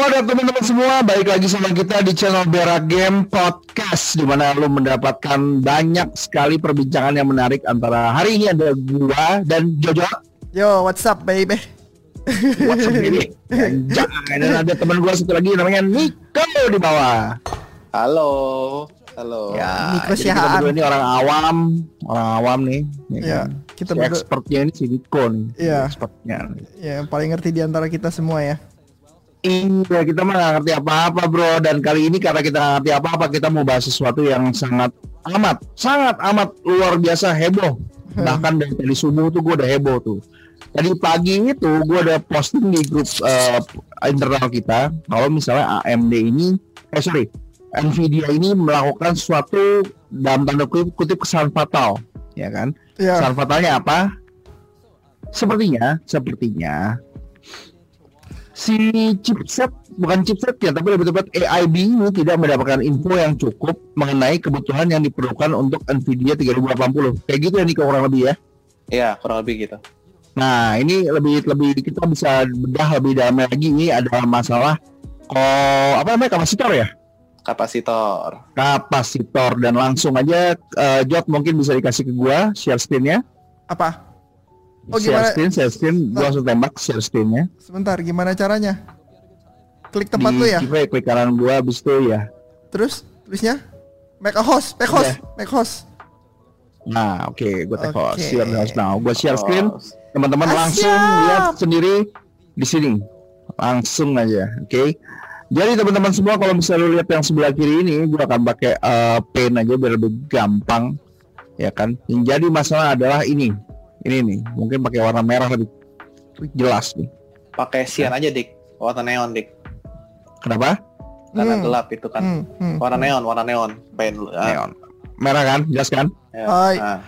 Wadah teman-teman semua, balik lagi sama kita di channel Bera Game Podcast di mana lo mendapatkan banyak sekali perbincangan yang menarik antara hari ini ada gua dan Jojo. Yo, what's up baby? What's up baby? Dan ada teman gua satu lagi namanya Nico di bawah. Halo, halo. Ya, Nico jadi kita berdua ini orang awam, orang awam nih. ya Ya, kan? kita si berdua- expertnya ini si Nico nih. Iya. Expertnya. Ya, yang paling ngerti di antara kita semua ya. Iya, kita mah gak ngerti apa-apa bro. Dan kali ini karena kita gak ngerti apa-apa Kita mau bahas sesuatu yang sangat amat Sangat amat luar biasa heboh. Bahkan dari tadi subuh tuh gue udah heboh tuh. Tadi pagi itu gue udah posting di grup eh, internal kita Kalau misalnya AMD ini Eh sorry Nvidia ini melakukan suatu dalam tanda kutip, kutip kesalahan fatal ya kan? Ya, Kesalahan fatalnya apa? Sepertinya, sepertinya si chipset bukan chipset ya, tapi lebih tepat AIB ini tidak mendapatkan info yang cukup mengenai kebutuhan yang diperlukan untuk Nvidia 3080. Kayak gitu ya nih kurang lebih ya. Iya, kurang lebih gitu. Nah, ini lebih lebih kita bisa bedah lebih dalam lagi ini ada masalah kok apa namanya kapasitor ya? Kapasitor. Kapasitor dan langsung aja eh, Jot mungkin bisa dikasih ke gua share screen-nya. apa? Oh, share gimana? screen, share screen, gua langsung tembak share screen-nya. Sebentar, gimana caranya? Klik tempat lu ya. Di klik, klik kanan gua habis itu ya. Terus tulisnya make a host, make host, make host. Nah, oke, gua take Oke. host. Share host now. Gua share screen. Teman-teman Ah, langsung lihat sendiri di sini. Langsung aja, oke. Jadi teman-teman semua kalau misalnya lu lihat yang sebelah kiri ini, gua akan pakai eh, pen aja biar lebih gampang, ya kan. Yang jadi masalah adalah ini, ini nih, mungkin pakai warna merah lebih jelas nih. pakai sian aja, Dik. Warna neon, Dik. Kenapa? Karena Hmm. gelap itu kan. Hmm, hmm. Warna neon, warna neon. Pengen ah, Neon. Merah kan, jelas kan? ya. Hai. Ah,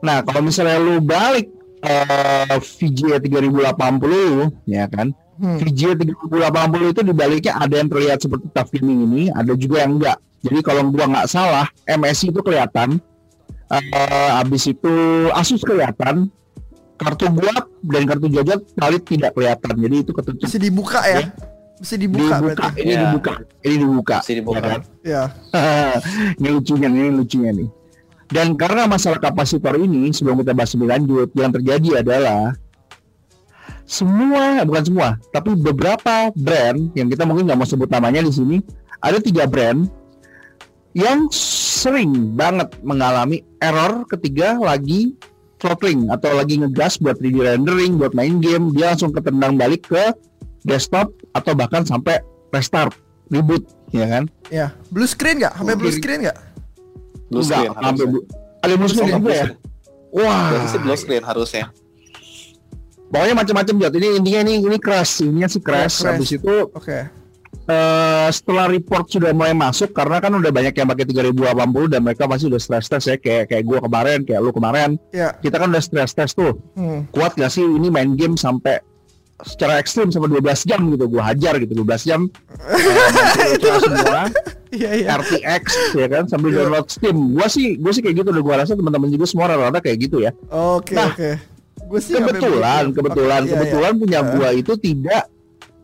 Nah, kalau misalnya lu balik eh VGA 3080 ya kan. Hmm. VGA 3080 itu dibaliknya ada yang terlihat seperti Gaming ini, ada juga yang enggak. Jadi kalau gua nggak salah, MSI itu kelihatan. Eh habis itu Asus kelihatan. Kartu gua dan kartu Jojot kali tidak kelihatan. Jadi itu ketutup. Bisa dibuka ya? Bisa dibuka, dibuka, berarti. ini Ya. dibuka, ini dibuka. Masih dibuka. ya kan? Ya. ini lucunya, ini lucunya nih. Dan karena masalah kapasitor ini, sebelum kita bahas lebih lanjut, yang terjadi adalah semua, bukan semua, tapi beberapa brand yang kita mungkin nggak mau sebut namanya di sini, ada tiga brand yang sering banget mengalami error ketika lagi throttling atau lagi ngegas buat 3D rendering, buat main game, dia langsung ketendang balik ke desktop atau bahkan sampai restart, reboot, ya kan? Ya. Blue screen nggak? Sampai blue screen nggak? Blue Enggak, screen sampai bu- ada blue screen juga blue ya? Wah, Berarti sih blue screen harusnya. pokoknya macam-macam jat. Ini intinya ini ini crash, ininya sih crash. crash. Habis itu Oke. Eh, setelah report sudah mulai masuk karena kan udah banyak yang pakai 3080 dan mereka pasti udah stress test ya kayak kayak gua kemarin, kayak lu kemarin. Ya. Kita kan udah stress test tuh. Hmm. Kuat gak sih ini main game sampai secara ekstrim sampai 12 jam gitu gua hajar gitu 12 jam main semua Iya, iya. RTX ya kan sambil Iya. download Steam gua sih gua sih kayak gitu udah gua rasa teman-teman juga semua rata-rata kayak gitu ya Oke, Nah, oke. Gue sih kebetulan kebetulan Oke, iya, kebetulan punya Heeh. gua itu tidak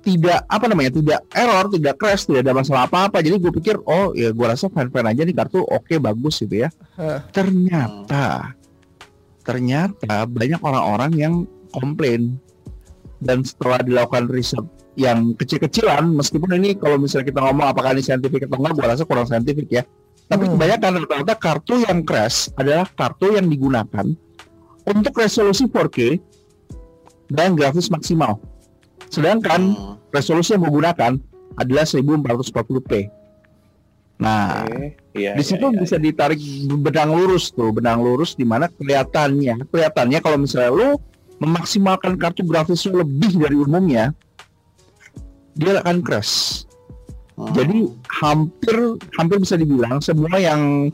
tidak apa namanya tidak error tidak crash tidak ada masalah apa apa jadi gue pikir oh ya gua rasa fan fan aja nih kartu oke bagus gitu ya. Ternyata ternyata banyak orang-orang yang komplain. Dan setelah dilakukan riset yang kecil-kecilan meskipun ini kalau misalnya kita ngomong apakah ini saintifik atau enggak gua rasa kurang saintifik ya. Tapi Hmm. kebanyakan rata-rata kartu yang crash adalah kartu yang digunakan untuk resolusi 4K dan grafis maksimal sedangkan Hmm, resolusi yang menggunakan adalah 1440p nah Oke. Iya. di iya, situ iya, bisa ditarik benang lurus tuh benang lurus di mana kelihatannya kelihatannya kalau misalnya lu memaksimalkan kartu grafis lu lebih dari umumnya dia akan crash Hmm. jadi hampir hampir bisa dibilang semua yang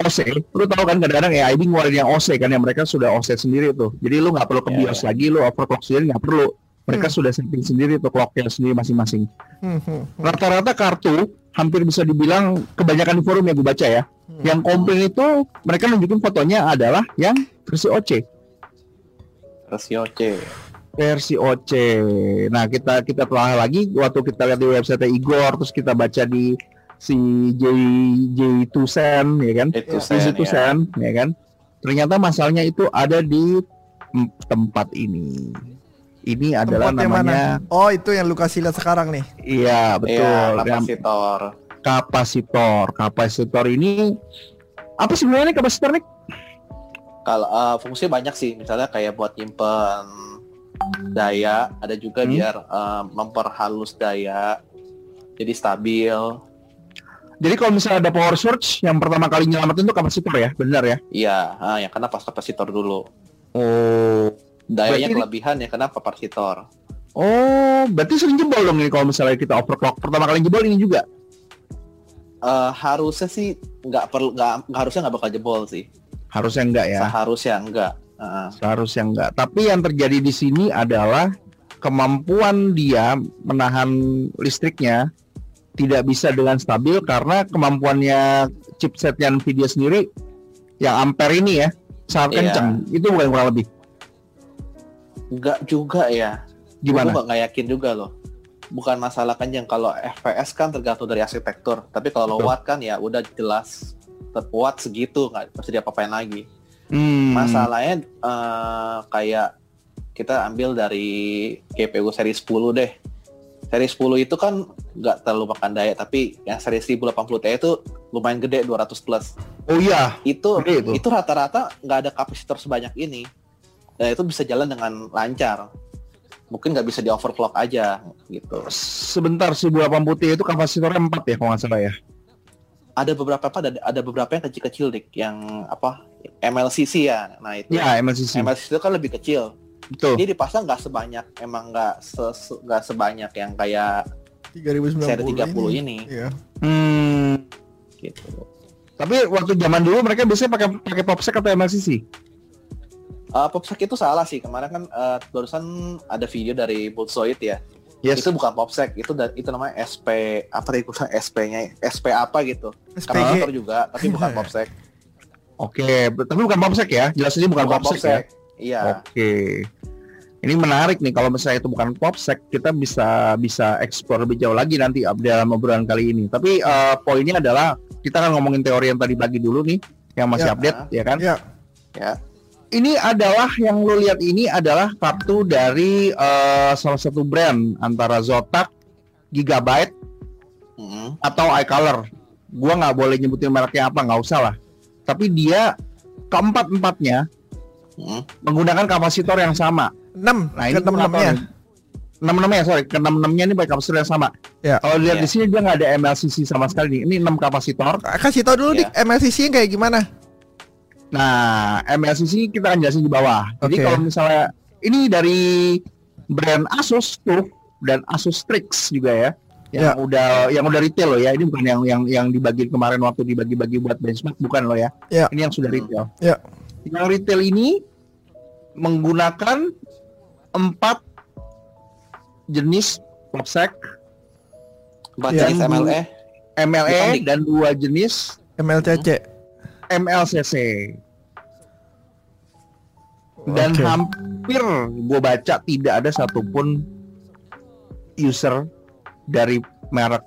OC lu tahu kan kadang-kadang AIB ngeluarin yang OC kan yang mereka sudah OC sendiri tuh jadi lu nggak perlu ke Ya, BIOS lagi lu overclock sendiri nggak perlu mereka sudah setting sendiri tuh clocknya sendiri masing-masing Hmm, hmm, hmm. rata-rata kartu hampir bisa dibilang kebanyakan di forum yang gue baca ya Hmm. yang komplain itu mereka nunjukin fotonya adalah yang versi OC versi OC. versi OC. Nah, kita kita telah lagi waktu kita lihat di website Igor terus kita baca di si J J Tusen ya kan? Itu J sen, ya. Tusen ya kan? Ternyata masalahnya itu ada di tem- tempat ini. Ini adalah Tempat namanya mana? Oh, itu yang lu kasih lihat sekarang nih. iya betul Iya, kapasitor. kapasitor. Kapasitor ini apa sebenarnya nih kapasitor nih? Kalau eh, fungsi banyak sih, misalnya kayak buat nyimpen daya, ada juga Hmm. biar eh, memperhalus daya, jadi stabil. Jadi kalau misalnya ada power surge yang pertama kali nyelamatin itu kapasitor ya, benar ya? Iya, ah, yang kena pas kapasitor dulu. Oh, Dayanya Berarti- kelebihan ya kena kapasitor. oh, berarti sering jebol dong ini kalau misalnya kita overclock. Pertama kali jebol ini juga. Eh, harusnya sih nggak perlu nggak harusnya nggak bakal jebol sih. Harusnya enggak ya. Seharusnya enggak. Heeh. Seharusnya enggak. Tapi yang terjadi di sini adalah kemampuan dia menahan listriknya tidak bisa dengan stabil karena kemampuannya chipsetnya Nvidia sendiri yang ampere ini ya sangat Iya. kencang. Itu bukan kurang lebih. Enggak juga ya. Gimana? Gue nggak yakin juga loh. Bukan masalah kencang kalau FPS kan tergantung dari arsitektur. Tapi kalau watt kan ya udah jelas watt segitu nggak pasti diapa-apain lagi. Hmm. Masalahnya eh, kayak kita ambil dari GPU seri 10 deh. Seri 10 itu kan nggak terlalu makan daya, tapi yang seri 1080 Ti itu lumayan gede 200 plus. Oh iya, Itu Gede itu. itu rata-rata nggak ada kapasitor sebanyak ini. Dan itu bisa jalan dengan lancar. Mungkin nggak bisa di overclock aja gitu. sebentar 1080 Ti itu kapasitornya 4 ya kalau nggak salah ya. Ada beberapa apa? Ada, ada beberapa yang kecil-kecil dik, yang apa MLCC ya. Nah itu Ya, MLCC. MLCC itu kan lebih kecil. Betul. Dia dipasang nggak sebanyak, emang nggak se- se- nggak sebanyak yang kayak 3090 seri 30 ini, Iya. Hmm. gitu. Tapi waktu zaman dulu mereka biasanya pakai pakai popsec atau MLCC. Uh, Popsec itu salah sih kemarin kan uh, barusan ada video dari Bullsoid ya. Yes. Itu bukan Popsec, itu itu namanya SP apa tadi gue SP-nya SP apa gitu. Kapasitor juga, tapi bukan Popsec. Oke, tapi bukan popsec ya. Jelas ini bukan, popsec, ya. Iya. Oke. Ini menarik nih kalau misalnya itu bukan popsec, kita bisa bisa eksplor lebih jauh lagi nanti dalam obrolan kali ini. Tapi eh, poinnya adalah kita kan ngomongin teori yang tadi pagi dulu nih, yang masih Ya. update ya kan. Ya. Ya. Ini adalah yang lo lihat ini adalah kartu dari eh, salah satu brand antara Zotac, Gigabyte Mm-mm. atau iColor. Gua nggak boleh nyebutin mereknya apa, nggak usah lah. Tapi dia keempat empatnya Mm-mm. menggunakan kapasitor yang sama. 6 Nah ini 6 6 nya. enam enamnya sorry ke enam enamnya ini pakai kapasitor yang sama. Ya. Kalau dilihat Ya. di sini dia nggak ada MLCC sama sekali nih. Ini enam kapasitor. Kasih tau dulu Ya. dik MLCC kayak gimana? Nah MLCC kita akan jelasin di bawah. Jadi kalau misalnya ini dari brand Asus tuh dan Asus Strix juga ya. Yang Ya. udah yang udah retail loh ya. Ini bukan yang yang yang dibagi kemarin waktu dibagi-bagi buat benchmark bukan loh ya. Ya. Ini yang sudah retail. Ya. Yang retail ini menggunakan empat jenis popsec Empat Ya. jenis MLE. MLE dan dua jenis MLCC. MLCC. Dan Oke. hampir gue baca tidak ada satupun user dari merek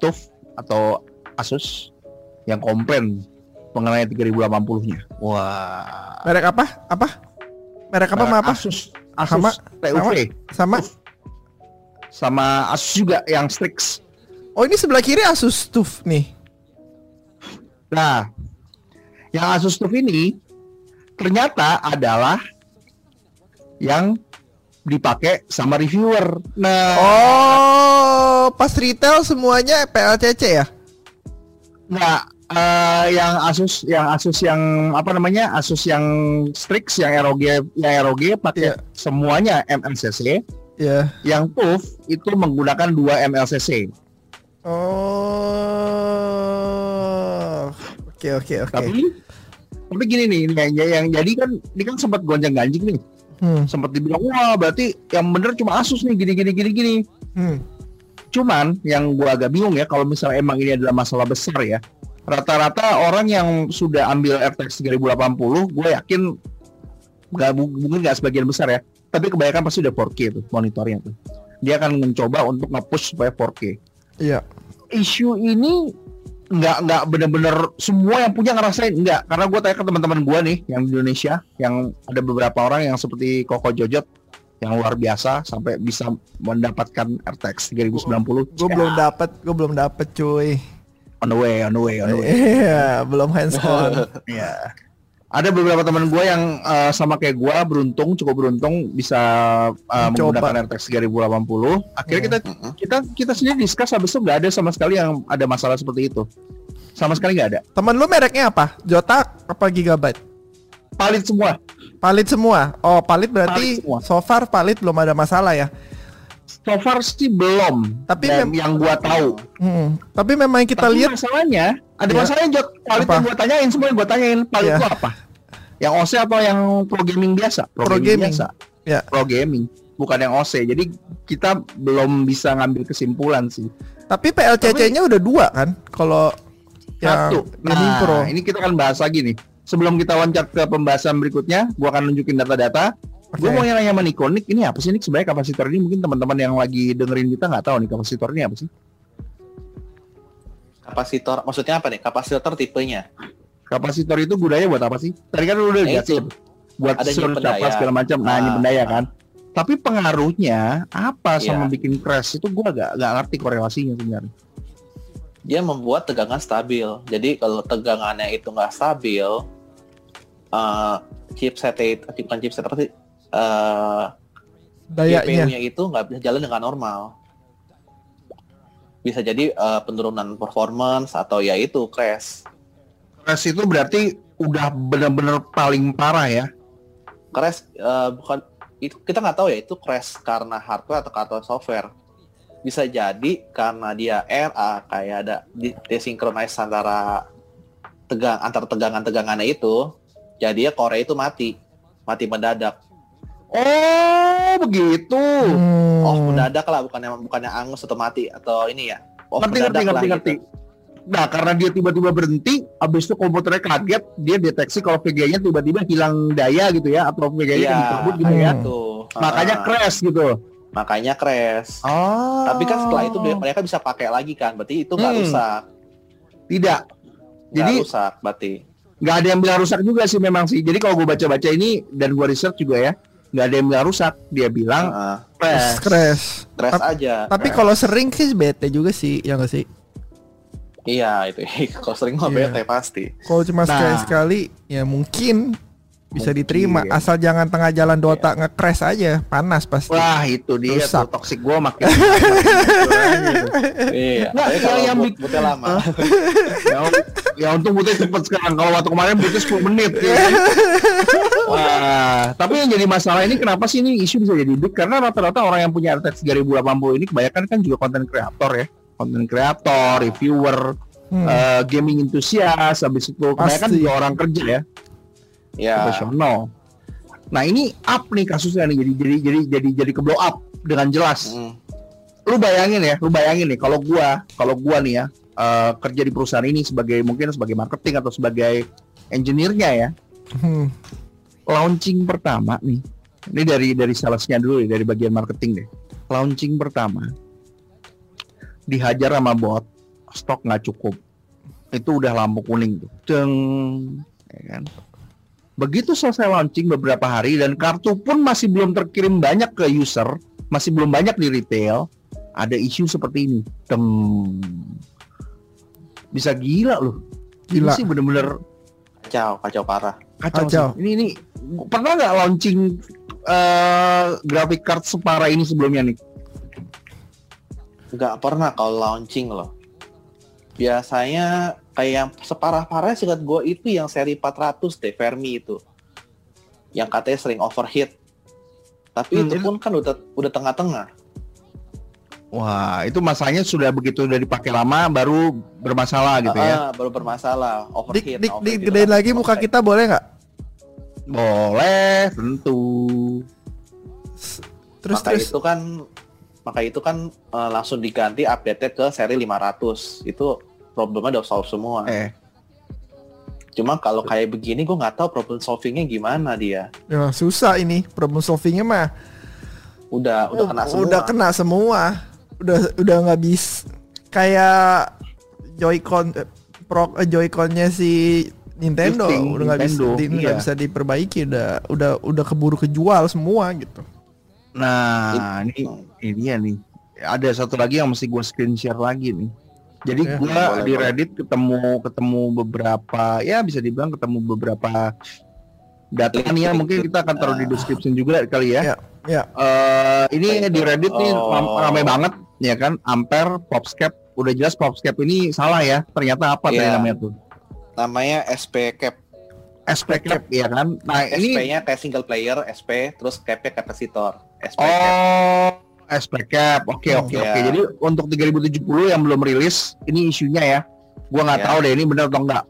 TUF atau Asus yang komplain mengenai 3080-nya. Wah. Merek apa? Apa? Merek apa sama apa? Asus, Sama- Asus TUV Sama sama Asus juga yang Strix. Oh ini sebelah kiri Asus TUF nih. Nah, yang Asus TUF ini ternyata adalah yang dipakai sama reviewer. Nah, Oh, pas retail semuanya PLCC ya? nggak eh, yang Asus, yang Asus yang apa namanya Asus yang Strix, yang ROG, yang ROG pakai Iya. semuanya MLCC. Ya. Yang TUF itu menggunakan dua MLCC. Oh. Oke oke oke. Tapi tapi gini nih, ini yang, yang jadi kan ini kan sempat gonjang ganjing nih. Hmm. Sempat dibilang wah berarti yang bener cuma Asus nih gini gini gini gini. Hmm. Cuman yang gua agak bingung ya kalau misalnya emang ini adalah masalah besar ya. Rata-rata orang yang sudah ambil RTX 3080, gue yakin bu- mungkin nggak sebagian besar ya, tapi kebanyakan pasti udah 4K tuh monitornya tuh. Dia akan mencoba untuk nge-push supaya 4K. Iya. Isu ini nggak nggak bener-bener semua yang punya ngerasain nggak karena gue tanya ke teman-teman gue nih yang di Indonesia yang ada beberapa orang yang seperti Koko Jojot yang luar biasa sampai bisa mendapatkan RTX 3090 Gue belum dapet, gue belum dapet cuy. on the way on the way on the way Iya, belum hands on. Iya. Ada beberapa teman gue yang eh, sama kayak gue beruntung, cukup beruntung bisa Mencoba. menggunakan RTX 3080. Akhirnya kita kita kita sendiri discuss habis itu nggak ada sama sekali yang ada masalah seperti itu. Sama sekali nggak ada. Temen lu mereknya apa? Jotak apa Gigabyte? Palit semua. Palit semua. Oh, palit berarti Palit semua. so far palit belum ada masalah ya. So far sih belum. Tapi Dan mem- yang gua tahu. Hmm. Tapi memang kita Tapi lihat masalahnya ada Ya. masalahnya Jok. Palit Apa? yang gua tanyain semua yang gua tanyain palit Ya. itu apa? Yang OC atau yang pro gaming biasa? Pro gaming. biasa. Ya. Pro gaming. Bukan yang OC. Jadi kita belum bisa ngambil kesimpulan sih. tapi PLCC-nya udah dua kan? Kalau yang Satu. gaming Nah, pro. ini kita akan bahas lagi nih. Sebelum kita loncat ke pembahasan berikutnya, gua akan nunjukin data-data. Gue Oke. mau nanya sama Nik, ini apa sih Nik sebenarnya kapasitor ini? Mungkin teman-teman yang lagi dengerin kita nggak tahu nih kapasitor ini apa sih? Kapasitor, maksudnya apa nih? Kapasitor tipenya. Kapasitor itu gunanya buat apa sih? Tadi kan lu udah Ya, jelasin. Buat Ada nyimpen apa daya. segala macam. Nah, ini Ah, bendaya ah. kan. Tapi pengaruhnya apa sama Iya. bikin crash itu gua gak, gak ngerti korelasinya sebenarnya. Dia membuat tegangan stabil. Jadi kalau tegangannya itu nggak stabil, eh chipset itu, bukan chipset apa sih? Eh, Dayanya. GPU-nya itu nggak bisa jalan dengan normal. Bisa jadi eh, penurunan performance atau ya itu crash. Crash itu berarti udah bener-bener paling parah ya. Crash eh, bukan itu kita nggak tahu ya itu crash karena hardware atau karena software. Bisa jadi karena dia RA kayak ada desinkronis antara tegang antar tegangan-tegangannya itu, jadi ya core itu mati, mati mendadak. Oh, begitu. Hmm. Off mendadak lah, bukannya bukannya angus atau mati atau ini ya. Off ngerti ngerti mendadak lah ngerti gitu. ngerti. Nah, karena dia tiba-tiba berhenti, habis itu komputernya kaget, dia deteksi kalau VGA-nya tiba-tiba hilang daya gitu ya, atau VGA-nya Iya, dicabut gitu ya. gitu. Makanya Ah, crash gitu. makanya crash. Oh. Tapi kan setelah itu dia- mereka bisa pakai lagi kan, berarti itu nggak Hmm. rusak. tidak, Nggak Jadi- rusak berarti. nggak ada yang bilang rusak juga sih memang sih. Jadi kalau gue baca-baca ini dan gue research juga ya, nggak ada yang bilang rusak. Dia bilang Heeh. crash. Crash. crash aja. Tapi kalau sering sih bete juga sih, ya nggak sih? Iya itu. Kalau sering mah Iya. bete pasti. Kalau cuma Nah. sekali-sekali, ya mungkin bisa Mungkin. diterima. Asal jangan tengah jalan Dota Iya. nge-crash aja, panas pasti. Wah itu dia Rusak. tuh toxic gue makin. makin Iya. Yang- kalau yang boot- bik- bootnya lama. ya, ya untung butuh cepet sekarang. Kalau waktu kemarin butuh 10 menit. Ya. Wah, tapi yang jadi masalah ini kenapa sih ini isu bisa jadi big? Karena rata-rata orang yang punya RTX 3080 ini kebanyakan kan juga konten kreator ya. Konten kreator, reviewer, Hmm. eh, gaming enthusiast, habis itu kebanyakan Pasti. juga orang kerja ya, Ya. profesional. Nah ini up nih kasusnya nih, jadi jadi jadi jadi jadi ke blow up dengan jelas. Mm. Lu bayangin ya, lu bayangin nih kalau gua, kalau gua nih ya eh, kerja di perusahaan ini sebagai mungkin sebagai marketing atau sebagai engineer-nya ya, Hmm. launching pertama nih. Ini dari dari salesnya dulu ya, dari bagian marketing deh. Launching pertama dihajar sama bot, stok nggak cukup. Itu udah lampu kuning tuh. Deng, ya kan. Begitu selesai launching beberapa hari dan kartu pun masih belum terkirim banyak ke user, masih belum banyak di retail, ada isu seperti ini. Tem. Bisa gila loh. Ini Gila. sih bener-bener Kacau, kacau parah. kacau, Kacau. sih. Ini ini pernah nggak launching eh graphic card separah ini sebelumnya nih? Nggak pernah kalau launching loh. Biasanya kayak yang separah-parahnya singkat gue itu yang seri 400 deh, Fermi itu. Yang katanya sering overheat. Tapi Hmm, itu pun kan udah udah tengah-tengah. Wah, itu masanya sudah begitu udah dipakai lama baru bermasalah gitu ya. Ah, baru bermasalah, Dik, overheat. dik, dik, overheat gedein itu lagi muka kita boleh nggak? Boleh, tentu. Terus maka terus. itu kan maka itu kan eh, langsung diganti update ke seri 500 itu problemnya udah solve semua Eh. Cuma kalau kayak begini gue nggak tahu problem solvingnya gimana dia. Ya, susah ini problem solvingnya mah. Udah udah kena semua. Udah kena semua. Udah udah nggak bisa kayak Joy-Con eh, Pro eh, Joy-Connya si Nintendo Drifting, udah nggak bisa nggak iya. bisa diperbaiki udah udah udah keburu kejual semua gitu. Nah, ini ini dia nih. Ada satu lagi yang mesti gue screen share lagi nih. Jadi Ya, gue di. Reddit ketemu ketemu beberapa ya bisa dibilang ketemu beberapa data nih ya mungkin kita akan taruh di Ah. description juga kali ya. Ya, ya. Eh, ini di Reddit nih Oh. ram- ramai banget ya kan Ampere Popscape udah jelas Popscape ini salah ya ternyata apa tadi Iya. namanya tuh Namanya SP cap. SP cap ya kan nah ini SP-nya kayak single player, SP, terus cap-nya kapasitor. SP cap. oh SP cap oke Hmm, oke iya. oke jadi untuk 3070 yang belum rilis ini isunya ya gua nggak Iya. tahu deh ini benar atau enggak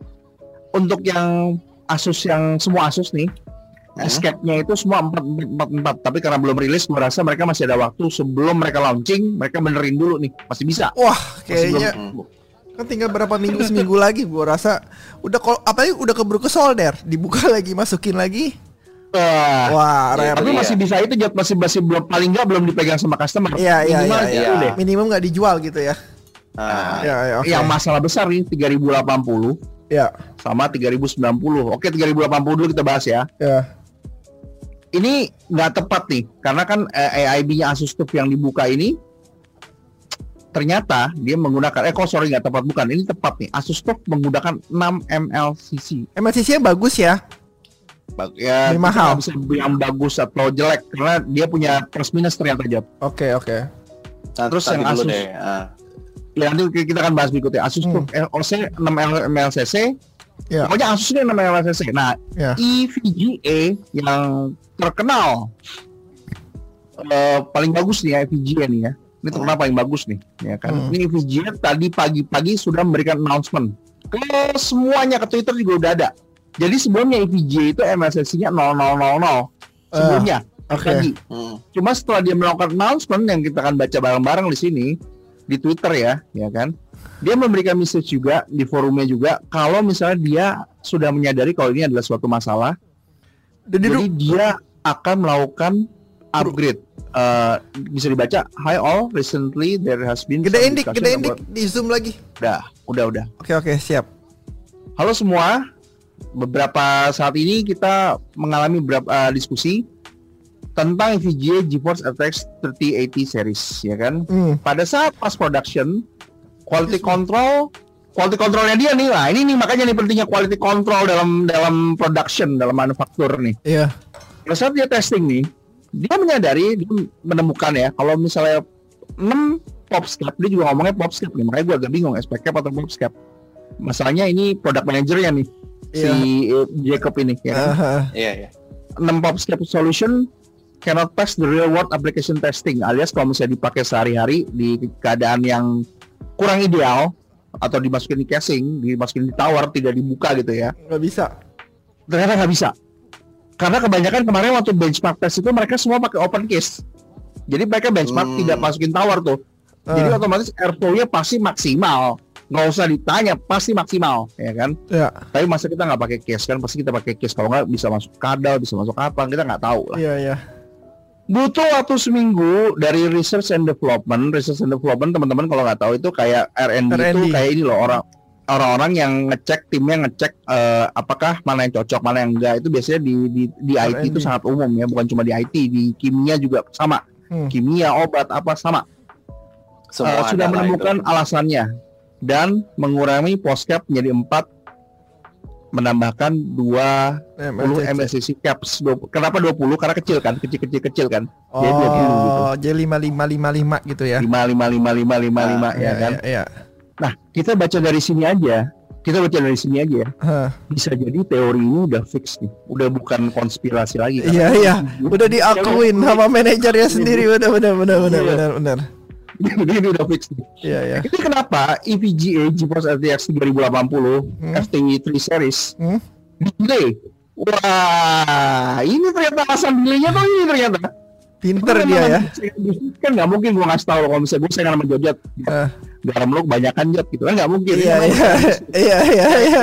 untuk yang Asus yang semua Asus nih Hmm. Escape-nya itu semua 444 tapi karena belum rilis gua rasa mereka masih ada waktu sebelum mereka launching mereka benerin dulu nih masih bisa Wah, belum- kayaknya kan tinggal berapa minggu seminggu lagi gua rasa udah kalau apalagi udah keburu ke solder, dibuka lagi, masukin lagi. Wah, Wah, Iya, repot. tapi masih bisa itu Jod masih masih belum paling nggak belum dipegang sama customer. Iya, iya, Minimal iya, iya. deh. Minimum nggak dijual gitu ya. Nah, Ya, ya, oke. Yang masalah besar nih 3080 Ya, sama 3090. Oke 3080 dulu kita bahas ya. ya. Ini nggak tepat nih karena kan eh, AIB-nya Asus TUF yang dibuka ini ternyata dia menggunakan eh kok sorry nggak tepat bukan ini tepat nih Asus TUF menggunakan 6 mlcc MLCC-nya bagus ya. Ya mahal. bisa bilang bagus atau jelek karena dia punya plus minus ternyata Jod Oke, oke. nah, Terus yang Asus. deh. Ah. ya nanti kita akan bahas berikutnya Asus Hmm. LOC 6 mlcc Ya. pokoknya Asus ini 6 mlcc nah Ya. EVGA yang terkenal eh, paling bagus nih ya EVGA nih ya ini terkenal paling bagus nih ya kan Hmm. ini EVGA tadi pagi-pagi sudah memberikan announcement ke semuanya ke Twitter juga udah ada jadi sebelumnya EVGA itu MSSC-nya 0000 sebelumnya Oke. tadi Hmm. cuma setelah dia melakukan announcement yang kita akan baca bareng-bareng di sini di Twitter ya, ya kan? Dia memberikan message juga di forumnya juga kalau misalnya dia sudah menyadari kalau ini adalah suatu masalah, Jadi, jadi dia akan melakukan upgrade. Eh, bisa dibaca, Hi all, recently there has been some gedein dik, discussion gedein dik, about-" di zoom lagi. Udah, udah, udah. Oke, oke, siap. Halo semua, beberapa saat ini kita mengalami beberapa eh, diskusi tentang VGA GeForce RTX 3080 series, ya kan? Hmm. pada saat pas production quality control quality controlnya dia nih lah ini nih makanya nih pentingnya quality control dalam dalam production dalam manufaktur nih Iya. pada saat dia testing nih dia menyadari dia menemukan ya kalau misalnya 6 popscape dia juga ngomongnya popscape nih makanya gue agak bingung SPCap atau popscape masalahnya ini product manajernya nih. Si eh, Jacob ini ya kan? Iya, iya. 6 popscape solution cannot pass the real world application testing alias kalau misalnya dipakai sehari-hari di keadaan yang kurang ideal atau dimasukin di casing, dimasukin di tower tidak dibuka gitu ya. Nggak bisa. Ternyata nggak bisa. Karena kebanyakan kemarin waktu benchmark test itu mereka semua pakai open case. Jadi mereka benchmark Hmm. tidak masukin tower tuh. Jadi Ah. otomatis airflow-nya pasti maksimal. Nggak usah ditanya, pasti maksimal, ya kan? Ya, Tapi masa kita nggak pakai case kan? Pasti kita pakai case. Kalau nggak bisa masuk kadal, bisa masuk apa? Kita nggak tahu lah. iya, iya. butuh waktu seminggu dari research and development research and development teman-teman kalau nggak tahu itu kayak R&D, itu kayak ini loh orang orang-orang yang ngecek timnya ngecek eh, apakah mana yang cocok mana yang enggak itu biasanya di di, di IT itu sangat umum ya bukan cuma di IT di kimia juga sama Hmm. kimia obat apa sama Semua sudah ada lah menemukan alasannya dan mengurangi postcap menjadi empat menambahkan 20 MLCC. MSCC caps 20. kenapa 20 karena kecil kan kecil-kecil kecil kan Oh, Jadi 20 gitu. J5555 gitu ya. lima lima lima lima lima lima ya Iya, kan. Iya, iya. Nah kita baca dari sini aja, kita baca dari sini aja ya. Hah. Bisa jadi teori ini udah fix nih, udah bukan konspirasi lagi. kan? Iya, iya. Udah diakuin sama manajernya sendiri. Benar, benar, benar, benar, Iya. benar, benar. ini udah fix nih. Iya, iya. Ini kenapa EVGA GeForce RTX 3080 Hmm. FTI 3 series Hmm. delay? Wah, ini ternyata alasan delaynya tuh ini ternyata. Pinter dia ya. Kan nggak mungkin gue ngasih tahu kalau misalnya gue saingan sama Jojot. Eh, Garam lu kebanyakan Jot gitu kan nggak mungkin. Iya Memang iya iya iya iya.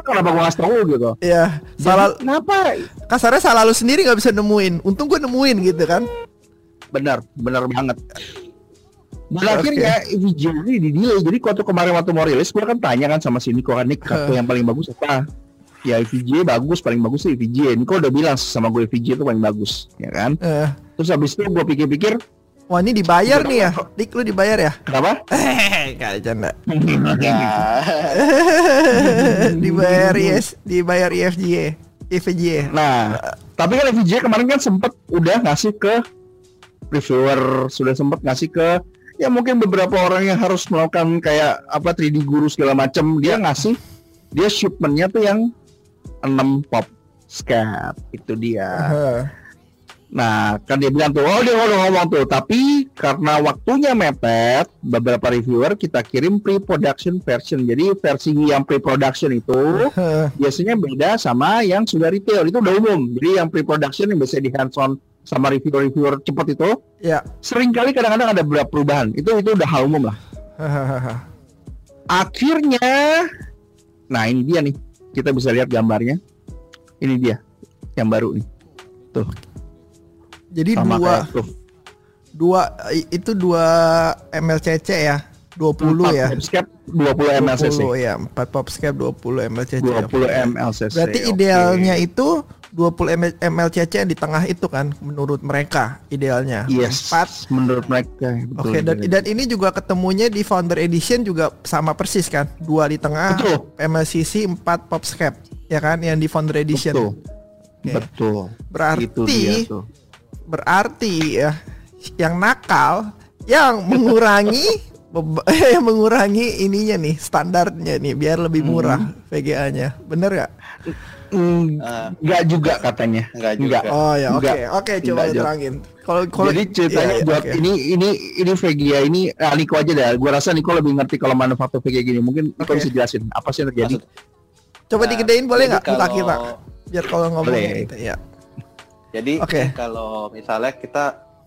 Kenapa gue ngasih tahu gitu? Iya, salah kenapa? kasarnya salah lu sendiri nggak bisa nemuin. Untung gue nemuin gitu kan. Benar, benar banget. Dan Oke. akhirnya video ini di delay. Jadi waktu kemarin waktu mau rilis, gue kan tanya kan sama si Niko kan, Nick, kartu yang paling bagus apa? Ya EVJ bagus, paling bagus sih EVJ. Niko udah bilang sama gue EVJ itu paling bagus, ya kan? Eh, Terus habis itu gue pikir-pikir, wah ini dibayar nih ya. Dik lu dibayar ya? kenapa? Eh, kali canda. Ya, dibayar IS, dibayar IFJ, IFJ. Nah, tapi kan EVJ kemarin kan sempet udah ngasih ke reviewer, sudah sempet ngasih ke ya mungkin beberapa orang yang harus melakukan kayak apa 3D guru segala macam dia ngasih dia shipmentnya tuh yang 6 pop scat itu dia. Heeh. Nah, kan dia bilang tuh, oh dia ngomong ngomong tuh, tapi karena waktunya mepet, beberapa reviewer kita kirim pre-production version. Jadi versi yang pre-production itu Heeh. biasanya beda sama yang sudah retail itu udah umum. Jadi yang pre-production yang biasanya di hands on sama reviewer-reviewer cepat itu Ya. sering kali kadang-kadang ada beberapa perubahan. Itu itu udah hal umum lah. Akhirnya, nah ini dia nih, kita bisa lihat gambarnya. Ini dia yang baru nih. Tuh, Jadi sama dua tuh. dua itu dua MLCC ya. 20 Empat ya. popscape, 20 mlcc. 20 ya, 4 popscape 20 MLCC. 20 mlcc. Berarti oke. idealnya itu 20 ml MLCC di tengah itu kan menurut mereka idealnya. Yes, 4 menurut mereka. betul, Oke dan betul. dan ini juga ketemunya di Founder Edition juga sama persis kan dua di tengah Betul. MLCC 4 popscape ya kan yang di Founder Edition betul. Oke. Betul. berarti Itu dia tuh. berarti ya yang nakal yang mengurangi beba- yang mengurangi ininya nih standarnya nih biar lebih Hmm. murah VGA-nya bener gak? Mm, Enggak juga katanya. Enggak juga. Oh ya oke Enggak. oke coba Enggak, lu terangin. Kalau kalau Jadi ceritanya iya, iya, buat oke. ini ini ini VGA ini ah, Niko aja deh. Gua rasa Niko lebih ngerti kalau manufaktur VGA gini. Mungkin Niko Oke. bisa jelasin apa sih yang terjadi. Maksud- coba Nah, digedein boleh nggak kalau- kita biar kalau ngomong Boleh. gitu ya. Jadi Oke. kalau misalnya kita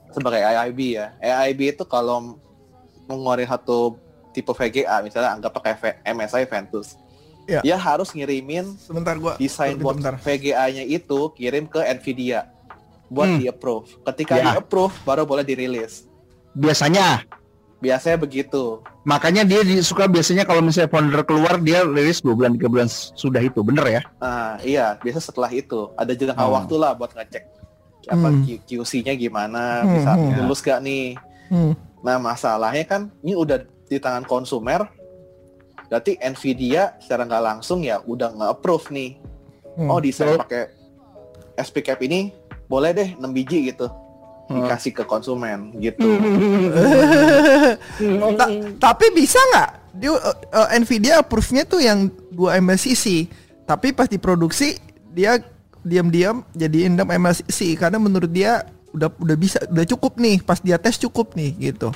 sebagai AIB ya, AIB itu kalau mengeluarkan satu tipe VGA, misalnya anggap pakai V- MSI Ventus, Ya. dia harus ngirimin Sebentar gua desain bentar. VGA-nya itu kirim ke Nvidia buat Hmm. di approve. Ketika Ya. di approve baru boleh dirilis. Biasanya Biasanya begitu. makanya dia di- suka biasanya kalau misalnya founder keluar dia rilis 2 bulan 3 bulan sudah itu bener ya. Nah, iya, biasa setelah itu ada jangka Hmm. waktu lah buat ngecek apa Hmm. QC-nya gimana, Hmm, bisa hmm. lulus gak nih. Hmm. Nah, masalahnya kan ini udah di tangan konsumer. Berarti Nvidia secara nggak langsung ya udah nge-approve nih. Hmm. Oh, desain Betul. pakai SP cap ini boleh deh 6 biji gitu. Hmm. Dikasih ke konsumen gitu. Ta- tapi bisa nggak dia uh, uh, Nvidia approve-nya tuh yang 2 MLCC tapi pas diproduksi dia diam-diam jadi 6 MLCC karena menurut dia udah udah bisa udah cukup nih pas dia tes cukup nih gitu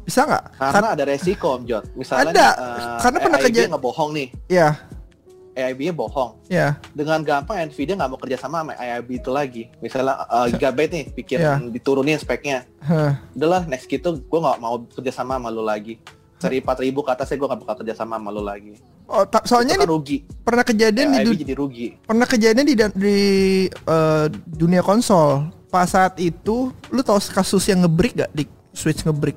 bisa nggak Karena ada resiko, Om Jot. Misalnya Ada. eh, Karena pernah AIB keja- ngebohong nih. ya AIB-nya bohong. ya Dengan gampang Nvidia nggak mau kerja sama sama AIB itu lagi. Misalnya eh, Gigabyte nih bikin Ya. diturunin speknya. Hah. Udahlah next gitu gue nggak mau kerja sama sama lu lagi. Seri 4000 ke atasnya gue gak bakal kerja sama sama lu lagi. oh ta- soalnya itu ini kan rugi. pernah kejadian di AIB du- jadi rugi. pernah kejadian di di uh, dunia konsol pas saat itu lu tahu kasus yang ngebreak gak di switch ngebreak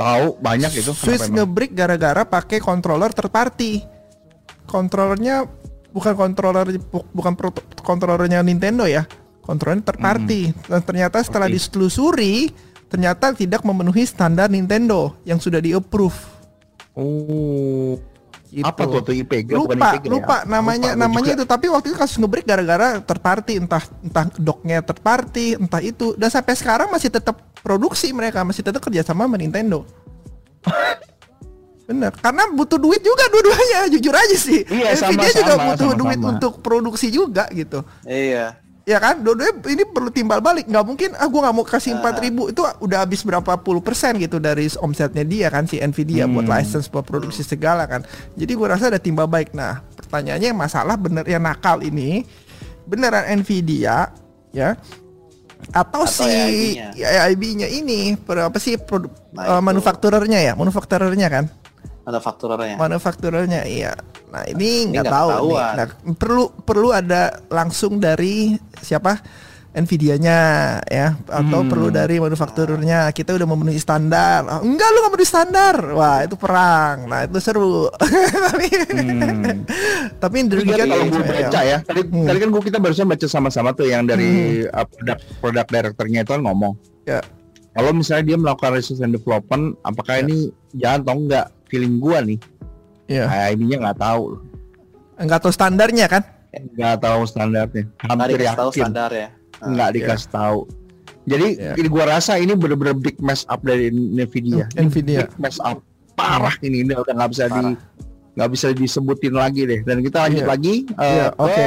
Tahu banyak itu. Emang? ngebreak gara-gara pakai controller third party. Controllernya bukan controller bu- bukan pro- controllernya Nintendo ya. Controllernya third party. Dan ternyata setelah Oke. ditelusuri ternyata tidak memenuhi standar Nintendo yang sudah di-approve. Oh. Gitu. Apa tuh tuh IPG bukan lupa IPG ya? lupa namanya Lupa namanya juga. itu tapi waktu itu kasus ngebreak gara-gara third party entah entah docknya third party entah itu dan sampai sekarang masih tetap produksi mereka masih tetap kerjasama sama Nintendo bener karena butuh duit juga dua-duanya jujur aja sih Iya, Nvidia sama, juga sama, butuh sama, duit sama. untuk produksi juga gitu Iya. Ya kan dua-duanya ini perlu timbal balik nggak mungkin ah gua nggak mau kasih Ah. 4000 itu udah habis berapa puluh persen gitu dari omsetnya dia kan si Nvidia buat Hmm. license buat produksi segala kan jadi gua rasa ada timbal balik nah pertanyaannya masalah bener yang nakal ini beneran Nvidia ya atau, Atau si AIB-nya. AIB-nya ini per- apa sih produk Nah, itu. manufakturernya ya manufakturernya kan manufakturernya. manufakturernya iya nah ini nggak tahu nih nah, perlu perlu ada langsung dari siapa Nvidia-nya ya atau Hmm. perlu dari manufakturernya kita udah memenuhi standar Ah, enggak lu nggak memenuhi standar wah itu perang nah itu seru tapi Hmm. tapi demikian kalau gue baca ya, tadi, Hmm. tadi kan gua kita barusan baca sama-sama tuh yang dari uh, produk produk directornya itu kan ngomong. Ya. Kalau misalnya dia melakukan research and development, apakah Ya. ini jalan atau enggak? Feeling gua nih, ya IIB-nya nggak tahu, enggak tahu standarnya kan nggak tahu standarnya. Nggak Hampir dikasih tahu yakin standar ya. nggak dikasih tahu. Jadi ini gua rasa ini bener-bener big mess up dari Nvidia. Hmm, Nvidia. Big mess up parah ini, ini udah nggak bisa di Parah. nggak bisa disebutin lagi deh. Dan kita lanjut Iya. lagi uh, Iya, ke oke.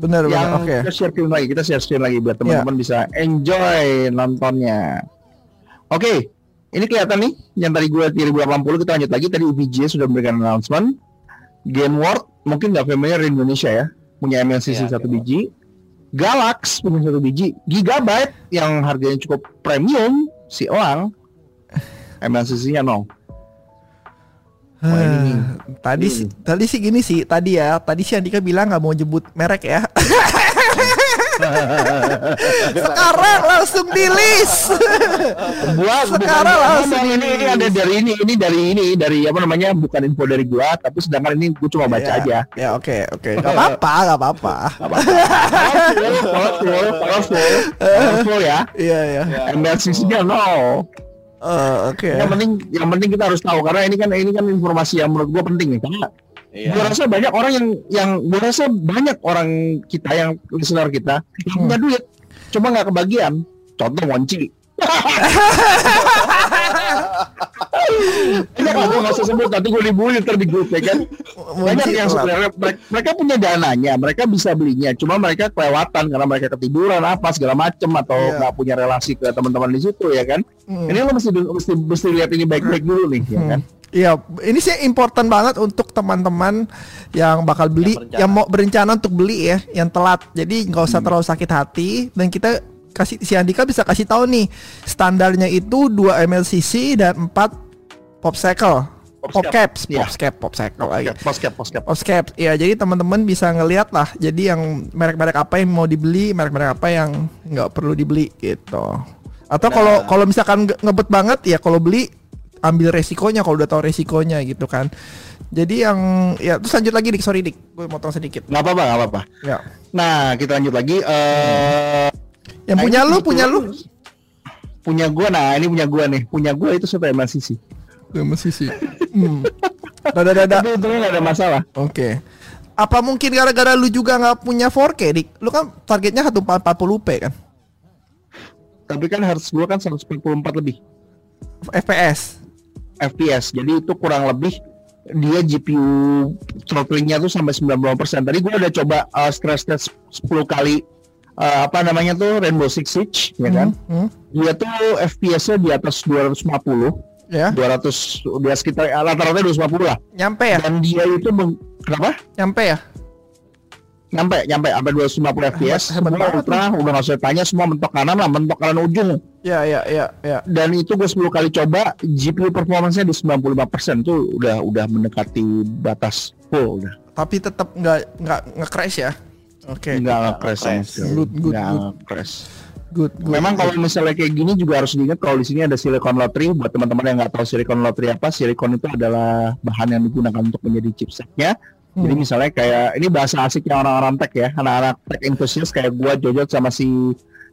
benar benar yang oke kita share screen lagi kita share screen lagi biar teman-teman bisa enjoy nontonnya oke ini kelihatan nih yang tadi gue 3080 kita lanjut lagi. Tadi UPJ sudah memberikan announcement. Game World mungkin nggak familiar di Indonesia ya punya MLCC Iya, satu Game biji. Galax punya satu biji. Gigabyte yang harganya cukup premium si Elang MLCC nya nol. Wah, ini nih. tadi sih- tadi sih gini sih tadi ya tadi si Andika bilang nggak mau jebut merek ya sekarang langsung di list gua Sekarang langsung ini ini ada dari ini ini dari ini dari apa namanya bukan info dari gua tapi sedangkan ini gua cuma baca Ya, aja. ya oke oke. Nggak apa-apa nggak apa-apa. Powerful powerful ya. Iya iya. MLCC nya no. Eh, oke. Yang penting yang penting kita harus tahu karena ini kan ini kan informasi yang menurut gua penting nih karena Iya. gua rasa banyak orang yang yang gua rasa banyak orang kita yang listener kita yang punya duit cuma nggak kebagian contoh Wonci Ini kalau gue nggak usah sebut nanti gue dibully ntar di grup ya kan. Banyak yang sebenarnya mereka, mereka punya dananya, mereka bisa belinya, cuma mereka kelewatan karena mereka ketiduran apa segala macem atau nggak punya relasi ke teman-teman di situ ya kan. Hmm. Ini lo mesti mesti mesti lihat ini baik-baik dulu nih ya kan. Iya, ini sih important banget untuk teman-teman yang bakal beli, Yang berencana. yang, mau berencana untuk beli ya, yang telat. Jadi nggak Hmm. usah terlalu sakit hati dan kita kasih si Andika bisa kasih tahu nih standarnya itu 2 mlcc dan 4 popsicle. Popscap. Popcaps, Iya. popscap, popsicle lagi. Poskep, poskep. Popscap. Iya, jadi teman-teman bisa ngelihat lah. Jadi yang merek-merek apa yang mau dibeli, merek-merek apa yang nggak perlu dibeli gitu. Atau kalau Nah. kalau misalkan nge- ngebet banget ya kalau beli ambil resikonya kalau udah tahu resikonya gitu kan. Jadi yang ya terus lanjut lagi dik, sorry dik, gue motong sedikit. Nggak apa-apa, nggak apa-apa. Ya. Nah, kita lanjut lagi. Eh, Yang nah, punya lu, punya lu. Punya gua, nah ini punya gua nih. Punya gua itu siapa MLCC. masih sih. Hmm. Dada dada. Tapi untungnya nggak ada masalah. Oke. Apa mungkin gara-gara lu juga nggak punya 4K dik? Lu kan targetnya 1440p kan? Tapi kan harus gua kan 144 lebih. FPS. FPS. Jadi itu kurang lebih dia GPU throttlingnya tuh sampai 90%. Tadi gua udah coba uh, stress test 10 kali uh, apa namanya tuh Rainbow Six Siege ya kan. Hmm, hmm. Dia tuh FPS-nya di atas 250, Ya, 200 dia sekitar rata-rata 250 lah. nyampe ya? Dan dia itu meng, kenapa? Nyampe ya? Nyampe, nyampe sampai 250 FPS. hebat Semua ultra, udah nggak usah tanya semua mentok kanan lah, mentok kanan ujung. Ya, ya, ya, ya. Dan itu gue 10 kali coba, GPU performance-nya di 95% tuh udah udah mendekati batas full udah. Tapi tetap nggak nggak nge-crash ya? Oke. Nggak nge-crash sama sekali. Good, good, Nggak. Good, good. Memang kalau misalnya kayak gini juga harus diingat kalau di sini ada silicon lottery. Buat teman-teman yang nggak tahu silicon lottery apa, silicon itu adalah bahan yang digunakan untuk menjadi chipsetnya. Jadi Hmm. misalnya kayak ini bahasa asiknya orang-orang tech ya, anak-anak tech enthusiast kayak gua Jojo sama si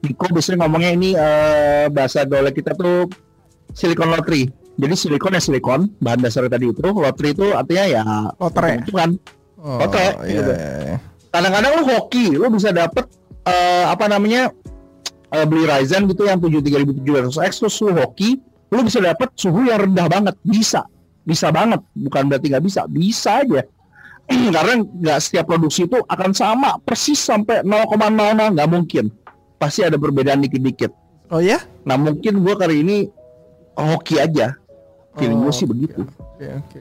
Niko biasanya ngomongnya ini eh, bahasa gaul kita tuh silicon lottery. Jadi silikon ya silikon, bahan dasarnya tadi itu, lottery itu artinya ya Lotre. itu kan. Oh, Oke, gitu. Kadang-kadang lu hoki, lu bisa dapet eh, apa namanya eh, beli Ryzen gitu yang 73700X terus lu hoki, lu bisa dapet suhu yang rendah banget, bisa, bisa banget, bukan berarti nggak bisa, bisa aja. Karena nggak setiap produksi itu akan sama persis sampai 0,00 nggak mungkin, pasti ada perbedaan dikit-dikit. Oh ya? Nah mungkin gua kali ini hoki aja, feeling Oh, gue sih begitu. Oke, oke.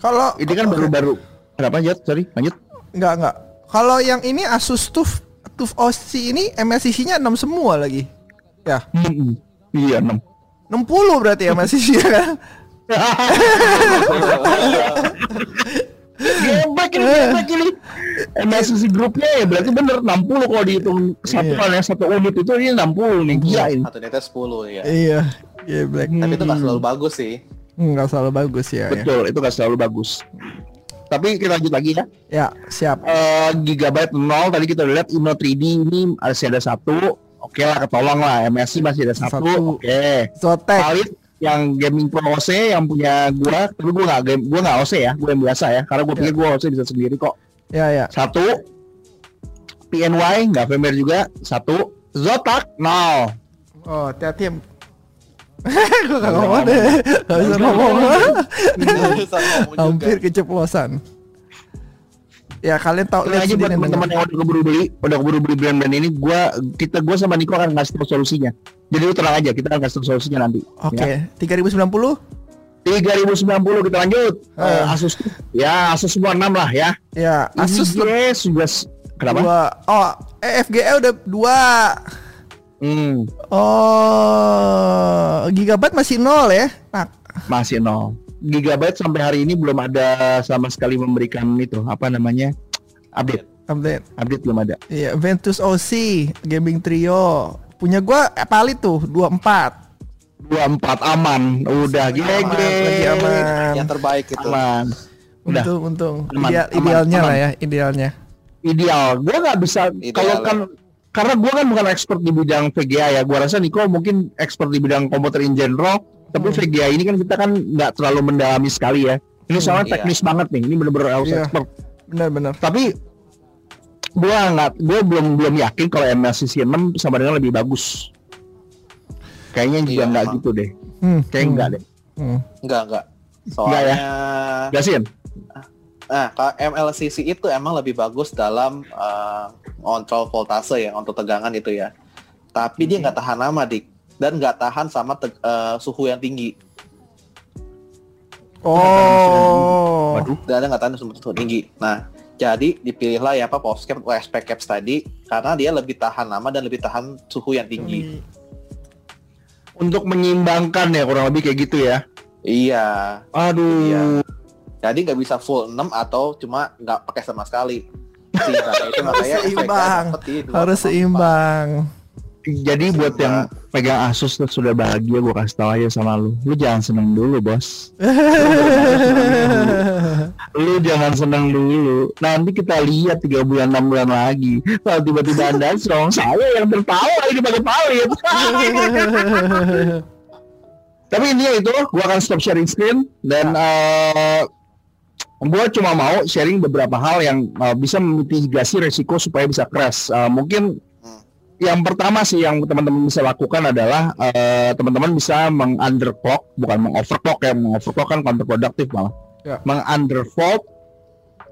Kalau Ini kan baru-baru, kenapa lanjut? Sorry, lanjut. Enggak, enggak. Kalau yang ini Asus TUF TUF OC ini MSCC-nya 6 semua lagi. Ya, Mm-mm. Iya enam. 60 berarti MSCC-nya kan. Gebek ini, gebek ini. MSCC grupnya ya berarti bener 60 kalau dihitung kesatuan yang satu unit itu ini 60 nih gila ini. Satu netes 10 ya. iya. Iya, Black. Tapi itu nggak selalu bagus sih. Enggak selalu bagus ya. Ya, Betul, itu gak selalu bagus. Tapi kita lanjut lagi ya. ya siap. Eh, gigabyte 0 tadi kita udah lihat Inno 3D ini masih ada satu. Oke lah, ketolong lah. MSI masih ada satu. Satu. Oke. Zotac. Valid yang gaming pro OC yang punya gua, tapi gua nggak game, gua nggak OC ya, gua yang biasa ya, karena gua pikir gua OC bisa sendiri kok. Ya, ya. Satu, PNY nggak familiar juga, satu, Zotac nol. Oh, hati-hati. Gue gak ngomong deh. Gak bisa ngomong. Hampir keceplosan. Ya kalian tahu lihat aja buat teman-teman yang udah keburu beli, udah keburu beli brand-brand ini, gua kita gua sama Niko akan ngasih tahu solusinya. Jadi lu tenang aja, kita akan kasih tahu solusinya nanti. Oke, Ya. 3090 3090 kita lanjut. Eh, Asus ya Asus One 6 lah ya. ya Asus yes, juga kenapa? dua oh eh, FGE udah dua Hmm, oh gigabyte masih nol ya nah masih nol. Gigabyte sampai hari ini belum ada sama sekali memberikan itu apa namanya update. update Update belum ada. iya Ventus OC gaming trio punya gua eh, palit tuh 24 24 aman, udah Lagi GG. aman, lagi aman Yang terbaik itu. Aman. Udah untung untung Aman, Ideal- aman, idealnya aman. lah ya idealnya ideal. Gua nggak bisa kalau ya. kan karena gua kan bukan expert di bidang VGA ya. Gua rasa Niko mungkin expert di bidang komputer in general. Tapi Hmm. VGA ini kan kita kan nggak terlalu mendalami sekali ya. Ini soalnya iya. teknis banget nih. Ini bener-bener harus Iya. expert. benar-benar Tapi gua nggak, gua belum belum yakin kalau MSCC 6 sama dengan lebih bagus. Kayaknya juga Iya, nggak gitu deh. hmm. Kayak enggak deh. hmm. Enggak, enggak. Enggak Soalnya Gasin. Nah, kalau MLCC itu emang lebih bagus dalam eh, kontrol voltase ya, untuk tegangan itu ya. Tapi dia nggak tahan lama, Dik. Dan nggak tahan sama te- eh, suhu yang tinggi. oh Waduh. Dan ada nggak tahan sama suhu tinggi. Nah, jadi dipilihlah ya apa Popscap atau SP Caps tadi karena dia lebih tahan lama dan lebih tahan suhu yang tinggi. Untuk menyimbangkan ya kurang lebih kayak gitu ya. Iya. Aduh. Iya. Jadi nggak bisa full 6 atau cuma nggak pakai sama sekali. Seimbang itu makanya seimbang. dapet di 2,4. harus seimbang Jadi buat yang pegang Asus tuh sudah bahagia gua kasih tahu aja sama lu. Lu jangan seneng dulu, Bos. Lu jangan seneng dulu. Nanti kita lihat tiga bulan enam bulan lagi. Kalau tiba-tiba anda strong, saya yang tertawa ini pakai palit. Tapi intinya itu, gua akan stop sharing screen dan eh gua cuma mau sharing beberapa hal yang eh, bisa memitigasi resiko supaya bisa crash. Eh, mungkin. Yang pertama sih yang teman-teman bisa lakukan adalah eh, teman-teman bisa meng-underclock, bukan meng-overclock ya, meng-overclock kan counterproductive malah. Ya. Meng-undervolt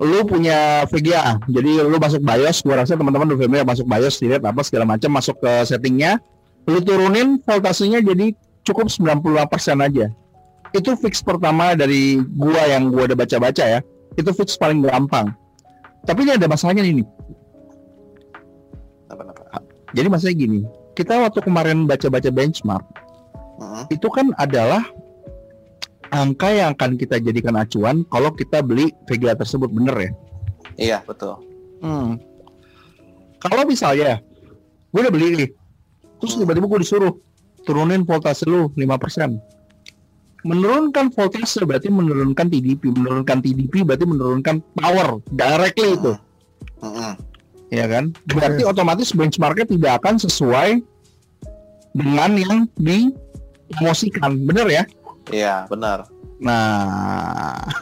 lu punya VGA. Jadi lu masuk BIOS, gua rasa teman-teman udah familiar masuk BIOS, dilihat apa segala macam, masuk ke settingnya, lu turunin voltasenya jadi cukup 98% aja. Itu fix pertama dari gua yang gua udah baca-baca ya. Itu fix paling gampang. Tapi ini ada masalahnya nih. Jadi masalahnya gini, kita waktu kemarin baca-baca benchmark, Mm-mm. itu kan adalah angka yang akan kita jadikan acuan kalau kita beli VGA tersebut bener ya. Iya betul. Hmm. Kalau misalnya gue udah beli nih, terus tiba-tiba gue disuruh turunin voltase lu 5%. Menurunkan voltase berarti menurunkan TDP, menurunkan TDP berarti menurunkan power directly itu, Mm-mm. Ya kan? Berarti otomatis benchmarknya tidak akan sesuai dengan yang dipromosikan, bener ya? Iya benar. Nah,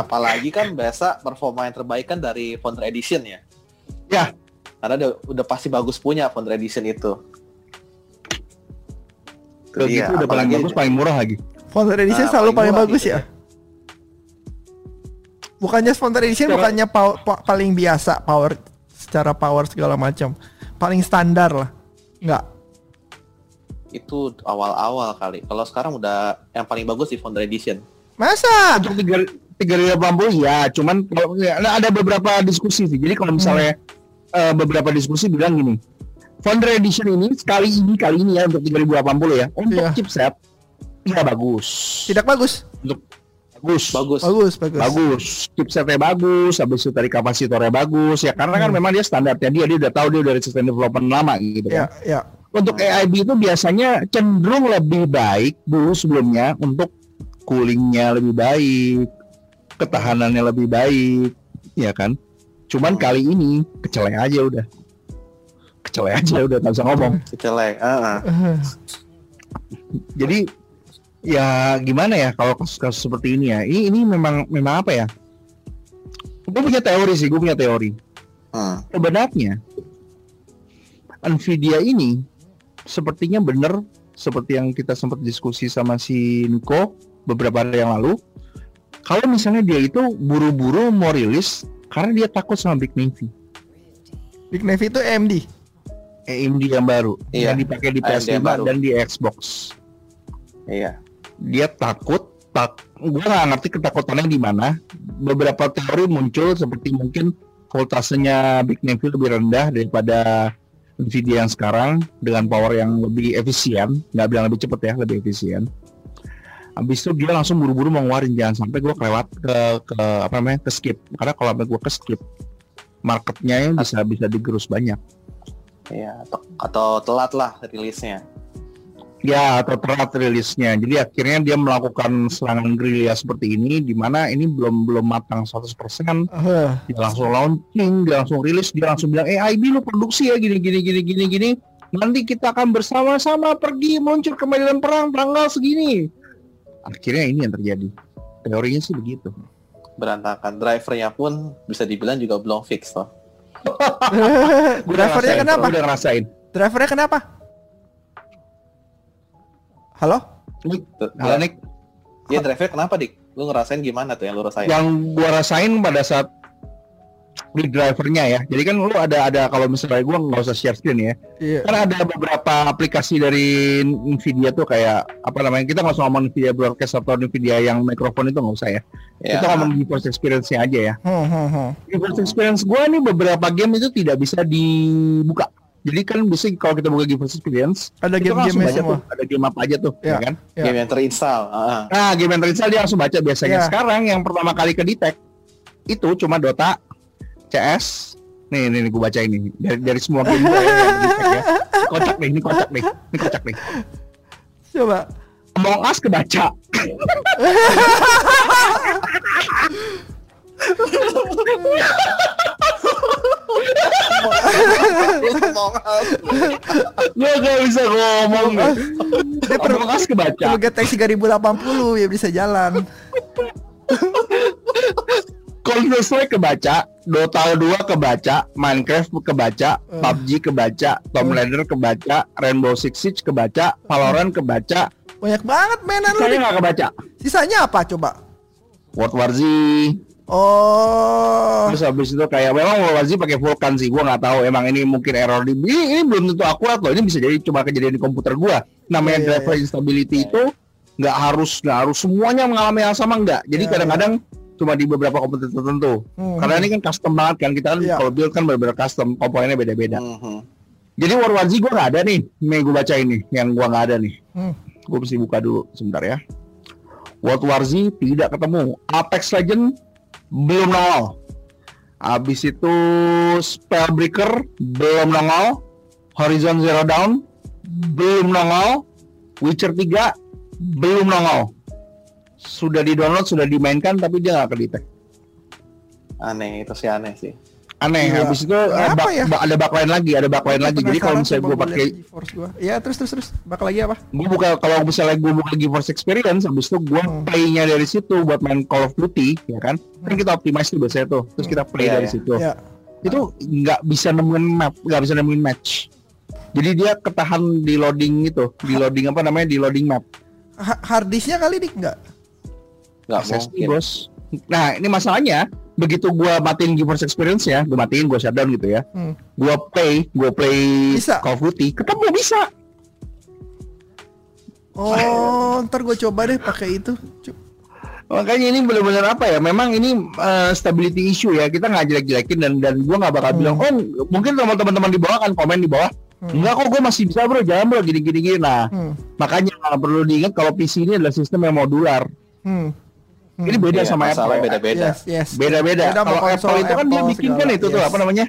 Apalagi kan biasa performa yang terbaik kan dari Founder Edition ya. Ya. Karena udah, udah pasti bagus punya Founder Edition itu. kalau Iya, gitu udah paling bagus, paling murah lagi. Founder edition Nah, selalu paling murah bagus gitu ya bukannya Founder edition Secara- bukannya pow- po- paling biasa power secara power segala macam paling standar lah nggak Itu awal-awal kali. Kalau sekarang udah yang paling bagus di Founder Edition. masa untuk tiga tiga ribu delapan puluh ya cuman kalau ya, ada beberapa diskusi sih jadi kalau misalnya eh, beberapa diskusi bilang gini. Founder Edition ini sekali ini kali ini ya untuk 3080 ya. Untuk Iya. chipset ya bagus. Tidak bagus. Untuk bagus. Bagus. Bagus, bagus. Bagus. Chipsetnya bagus, habis itu tadi kapasitornya bagus ya karena kan Hmm. memang dia standarnya dia dia udah tahu dia dari sistem development lama gitu Ya, kan. ya. Untuk AIB itu biasanya cenderung lebih baik dulu sebelumnya untuk coolingnya lebih baik, ketahanannya lebih baik, ya kan? Cuman Hmm. kali ini kecelek aja udah, kecelek aja udah nggak bisa ngomong. Celek. ah, ah. Jadi ya gimana ya kalau kasus-kasus seperti ini ya? Ini ini memang memang apa ya? Gue punya teori sih, gue punya teori. Hmm. sebenarnya Nvidia ini sepertinya benar seperti yang kita sempat diskusi sama si Niko beberapa hari yang lalu. Kalau misalnya dia itu buru-buru mau rilis karena dia takut sama Big Navy, Big Navy itu AMD. AMD yang baru Iya, yang dipakai di AMD PS5 yang baru. dan di Xbox. Iya. Dia takut tak gue nggak ngerti ketakutannya di mana. Beberapa teori muncul seperti mungkin voltasenya Big Navy lebih rendah daripada Nvidia yang sekarang dengan power yang lebih efisien, nggak bilang lebih cepet ya, lebih efisien. Habis itu dia langsung buru-buru mau ngeluarin jangan sampai gue kelewat ke ke apa namanya ke skip karena kalau sampai gue ke skip marketnya bisa bisa digerus banyak. Iya. Atau, atau telat lah rilisnya. Ya atau telat rilisnya. Jadi akhirnya dia melakukan serangan gerilya seperti ini di mana ini belum belum matang 100%. Eh, Dia langsung launching, dia langsung rilis, dia langsung bilang, "Eh, IB lu produksi ya gini gini gini gini gini. Nanti kita akan bersama-sama pergi muncul ke medan perang tanggal segini." Akhirnya ini yang terjadi. Teorinya sih begitu. Berantakan. Drivernya pun bisa dibilang juga belum fix loh. Drivernya kenapa? Udah ngerasain. Drivernya kenapa? Halo? Nik, Tuh, halo, Nik. Iya drivernya kenapa dik? Lu ngerasain gimana tuh yang lu rasain? yang gua rasain pada saat di drivernya ya. Jadi kan lu ada ada kalau misalnya gua nggak usah share screen ya. Iya. Kan ada beberapa aplikasi dari Nvidia tuh kayak apa namanya? Kita nggak usah ngomong Nvidia broadcast atau Nvidia yang mikrofon itu nggak usah ya. Ya. Kita ngomong GeForce Experience-nya aja ya. Hmm, hmm, hmm. GeForce Experience gua nih beberapa game itu tidak bisa dibuka. Jadi kan bisa kalau kita buka GeForce Experience, Ada game-game baca semua. tuh, ada game apa aja tuh, ya, Ya. kan? Ya. Game yang terinstall. ah, ah. Nah, game yang terinstall dia langsung baca biasanya. Ya. Sekarang yang pertama kali ke detect itu cuma Dota, CS. Nih, nih, nih gue baca ini dari dari semua game gue yang di detect ya. Kocak nih, ini kocak nih, ini kocak nih. Coba. Among Us kebaca. Gue gak bisa ngomong nih. Dia perlu Us kebaca. perlu GTX 3080 ya bisa jalan. Counter Strike kebaca, Dota 2 kebaca, Minecraft kebaca, Eh. PUBG kebaca, Tomb Eh. Raider kebaca, Rainbow Six Siege kebaca, Valorant kebaca, Banyak banget mainan lu. Dik. nggak kebaca. Sisanya apa coba? World War Z, Oh. terus habis itu kayak memang Z pakai Vulkan sih, gua nggak tahu. Emang ini mungkin error di ini, ini belum tentu akurat loh. Ini bisa jadi cuma kejadian di komputer gua. Namanya Iya, iya, driver instability itu nggak harus nggak harus semuanya mengalami hal sama nggak. Jadi Iya, kadang-kadang cuma di beberapa komputer tertentu. Hmm. Karena ini kan custom banget kan kita kan Iya. kalau build kan benar-benar custom komponennya beda-beda. Mhm. Jadi World War Z gue nggak ada nih, nih gue baca ini, yang gua nggak ada nih. Hmm. Gue mesti buka dulu sebentar ya. World War Z tidak ketemu. Apex Legend belum nongol. Habis itu Spellbreaker belum nongol. Horizon Zero Dawn belum nongol. Witcher 3 belum nongol. Sudah di download, sudah dimainkan, tapi dia nggak kedetek. Aneh itu sih aneh sih. Aneh. Iya. Habis itu eh, Kenapa bak- ya? ba- ada bak lain lagi, ada bak lain lagi. Jadi kalau misalnya gue pakai Force gua. Ya, terus terus terus. Bak lagi apa? gue buka kalau misalnya gue buka GeForce Experience habis itu gue Hmm. playnya dari situ buat main Call of Duty ya kan kan kita optimize tuh biasanya tuh terus kita play Iya, dari iya. situ Ya. itu nggak bisa nemuin map nggak bisa nemuin match jadi dia ketahan di loading itu di loading apa namanya di loading map Ha- hard disknya kali dik nggak? Nggak mungkin. bos nah ini masalahnya begitu gue matiin GeForce Experience ya gue matiin gue shutdown gitu ya Hmm. gue play gue play Bisa. Call of Duty ketemu bisa Oh, ntar gue coba deh pakai itu. Makanya ini benar-benar apa ya? Memang ini uh, stability issue ya. Kita nggak jelek-jelekin dan dan gue nggak bakal Hmm. bilang, oh mungkin teman-teman di bawah kan komen di bawah. Hmm. Enggak kok gue masih bisa bro, jangan bro gini-gini gini. Nah Hmm. makanya perlu diingat kalau PC ini adalah sistem yang modular. Hmm. Hmm. Ini beda Iya, sama Apple. beda-beda. Yes, yes. Beda-beda. Kalau Apple itu kan dia Apple bikin kan itu tuh Yes. apa namanya?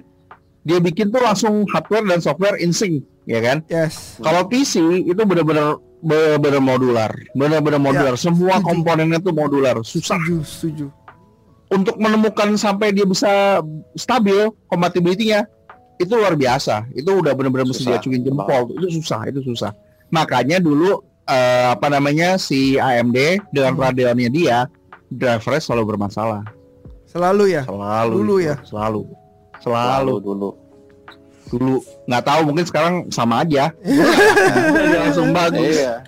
Dia bikin tuh langsung hardware dan software in sync, ya kan? Yes. Kalau PC itu benar-benar benar-benar modular, benar-benar modular. Semua setuju. komponennya tuh modular. Susah Setuju, setuju. untuk menemukan sampai dia bisa stabil compatibility-nya itu luar biasa. Itu udah benar-benar mesti diacuin jempol. Itu susah, itu susah. Makanya dulu eh, apa namanya si AMD dengan Hmm. Radeonnya dia drivernya selalu bermasalah. Selalu ya. Selalu. Dulu ya? Selalu. Lalu Selalu dulu. dulu nggak tahu mungkin sekarang sama aja. Udah langsung bagus. Iya.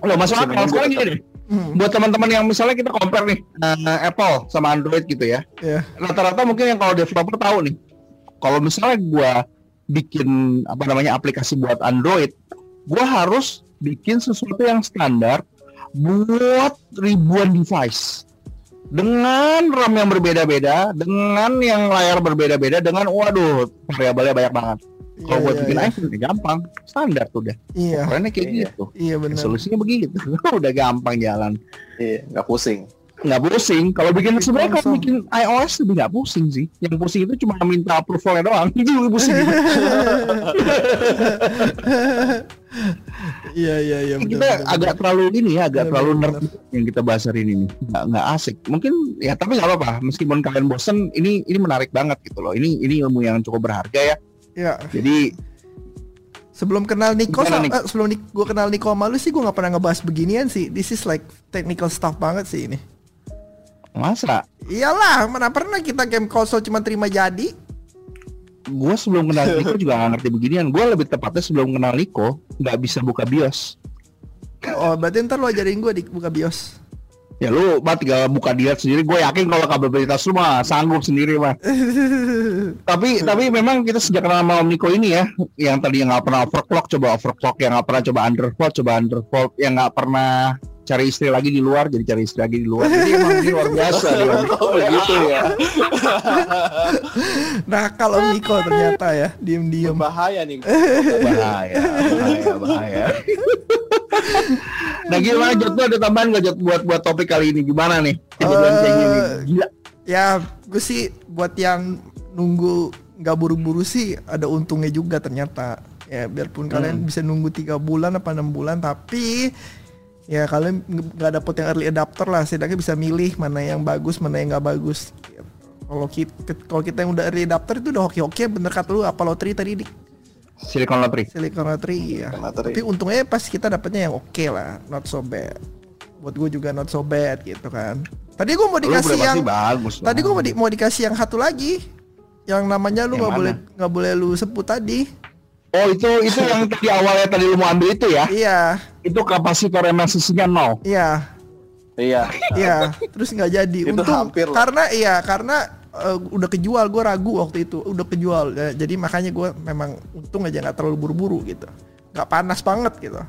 Loh, masuk akal sekarang gini deh. Hmm. Buat teman-teman yang misalnya kita compare nih eh, Apple sama Android gitu ya. Ya. rata-rata mungkin yang kalau developer tahu nih kalau misalnya gua bikin apa namanya aplikasi buat Android gua harus bikin sesuatu yang standar buat ribuan device. Dengan RAM yang berbeda-beda dengan yang layar berbeda-beda dengan waduh variabelnya banyak banget. Kalau Iya, buat iya, bikin iya. iPhone ya gampang. Standar tuh udah Iya. kerennya kayak Iya. gitu. Iya benar. solusinya begitu. Udah gampang jalan. Iya, nggak pusing. nggak pusing. Kalau bikin sebenarnya kalau bikin iOS lebih nggak pusing sih. Yang pusing itu cuma minta approval doang. Itu lebih pusing Iya iya iya. kita benar, agak benar. terlalu ini ya agak Benar, terlalu benar, nerd yang kita bahas hari ini nih nggak nggak asik mungkin ya tapi nggak apa-apa meskipun kalian bosen ini ini menarik banget gitu loh ini ini ilmu yang cukup berharga ya Iya. jadi Sebelum kenal Niko, Gimana, sama, Nik? eh, sebelum Nik, gue kenal Niko sama lu sih gue nggak pernah ngebahas beginian sih. This is like technical stuff banget sih ini. masa Iyalah, mana pernah kita game konsol cuma terima jadi? Gue sebelum kenal Niko juga nggak ngerti beginian. Gue lebih tepatnya sebelum kenal Niko nggak bisa buka bios. Oh, berarti ntar lo ajarin gue di buka bios. ya lu mah tinggal buka dia sendiri. Gue yakin kalau kapabilitas lu mah sanggup sendiri mah tapi tapi memang kita sejak kenal sama Om Niko ini ya yang tadi yang nggak pernah overclock coba overclock yang nggak pernah coba undervolt coba undervolt yang nggak pernah cari istri lagi di luar jadi cari istri lagi di luar jadi emang ini luar biasa dia Oh, begitu ya. nah kalau Niko ternyata ya diem-diem. Bahaya nih. bahaya bahaya bahaya nah gimana lu ada tambahan gak Jot buat buat topik kali ini gimana nih kejadian kayak gini Eh, gila Ya, gue sih buat yang nunggu nggak buru-buru sih ada untungnya juga ternyata. Ya biarpun kalian bisa nunggu tiga bulan apa enam bulan, tapi ya kalian nggak dapet yang early adapter lah. Setidaknya bisa milih mana yang bagus, mana yang nggak bagus. Kalau kita kalau kita yang udah early adapter itu udah hoki-hoki bener kata lu apa lottery tadi di Silicon Lottery Silicon Lottery ya. Silicon Lottery. Tapi untungnya pas kita dapetnya yang oke lah, not so bad. Buat gue juga not so bad gitu kan. Tadi gue mau dikasih yang bagus Tadi gue mau, di- mau dikasih yang satu lagi, yang namanya lu nggak boleh nggak boleh lu sebut tadi. Oh itu itu yang tadi awalnya tadi lu mau ambil itu ya? Iya, Itu kapasitor MLCC-nya nol. iya, Iya. iya. Terus nggak jadi. Itu Untung hampir lah. karena iya karena eh, udah kejual. Gue ragu waktu itu udah kejual. Ya, jadi makanya gue memang untung aja nggak terlalu buru-buru gitu. Nggak panas banget gitu.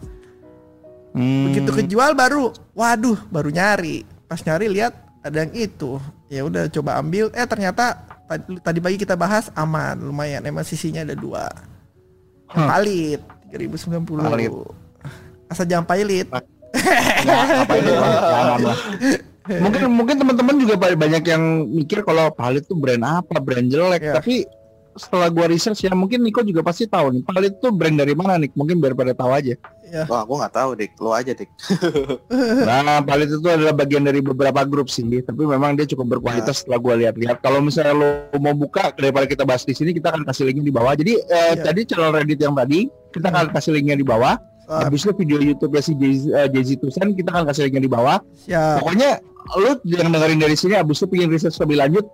Hmm. Begitu kejual baru, waduh, baru nyari. Pas nyari lihat ada yang itu. Ya udah coba ambil. Eh ternyata tadi, tadi pagi kita bahas aman, lumayan. Emang sisinya ada dua. Yang palit 3090. Palit. Asal jangan jangan lah. Mungkin mungkin teman-teman juga ba- banyak yang mikir kalau Palit tuh brand apa, brand jelek. Iya. Tapi setelah gua research ya mungkin Niko juga pasti tahu nih Palit tuh brand dari mana nih? Mungkin biar pada tahu aja. Ya. Wah, aku nggak tahu, Dik. Lo aja, Dik. Nah, Palit itu adalah bagian dari beberapa grup sih, tapi memang dia cukup berkualitas setelah gua lihat-lihat. Kalau misalnya lo mau buka daripada kita bahas di sini, kita akan kasih linknya di bawah. Jadi eh, Iya. tadi channel Reddit yang tadi kita akan kasih linknya di bawah. Ah, Habis itu video YouTube ya si Jay- eh, Jay-Z Tusan kita akan kasih linknya di bawah. siap. Pokoknya lu yang dengerin dari sini habis itu pengen riset lebih lanjut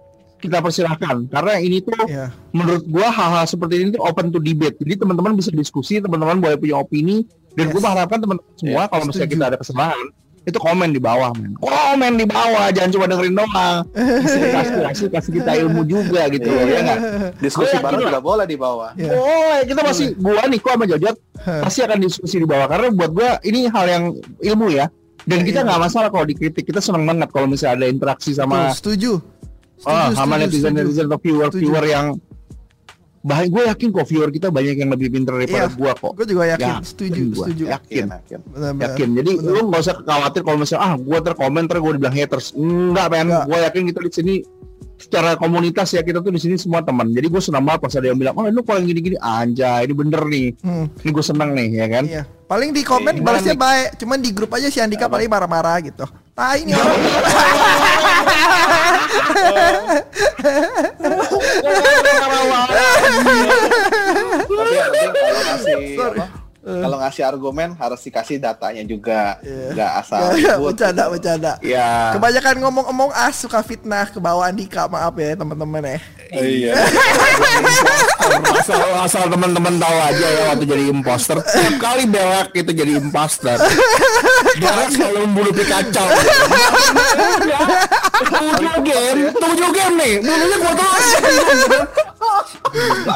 kita persilahkan karena ini tuh Ya. menurut gua hal-hal seperti ini tuh open to debate. Jadi teman-teman bisa diskusi, teman-teman boleh punya opini dan Yes. gua mengharapkan teman-teman semua kalau misalnya kita ada kesalahan itu komen di bawah, men. Komen di bawah, jangan cuma dengerin doang. Kasih aspirasi, kasih kita ilmu juga gitu loh, ya nggak? Diskusi Gua bareng juga boleh di bawah. Ya. Oh, kita masih gua nih kok sama Jojot pasti akan diskusi di bawah karena buat gua ini hal yang ilmu ya. Dan kita Iya. nggak masalah kalau dikritik, kita seneng banget kalau misalnya ada interaksi sama Tuh, setuju. Oh, sama netizen netizen atau viewer Setuju. viewer yang bahaya gue yakin kok viewer kita banyak yang lebih pintar daripada Iya, gua kok. Gue juga yakin, Yakin setuju, gua, setuju. yakin yakin. Benar-benar. yakin. jadi Benar. lu nggak usah khawatir kalau misalnya ah gua terkomen ntar gue dibilang haters. Enggak men. Enggak. gue yakin kita di sini. Secara komunitas ya kita tuh di sini semua teman. Jadi gue senang banget pas ada yang bilang oh lu kalau yang gini-gini. Anjay ini bener nih. Hmm, ini gue seneng nih ya kan? Iya. Paling di komen Gimana balasnya baik, cuman di grup aja si Andika paling marah-marah gitu. Tai ini orang. tapi penting kalau ngasih Sorry. apa, kalau ngasih argumen harus dikasih datanya juga Iya. nggak asal Ya, ribut. bercanda, bercanda. ya Kebanyakan ngomong-ngomong ah suka fitnah ke bawah Andika, maaf ya teman-teman ya. iya asal asal teman-teman tahu aja ya waktu jadi imposter setiap kali belak itu jadi imposter belak selalu membunuh Pikachu tujuh game tujuh game nih bulunya gua terus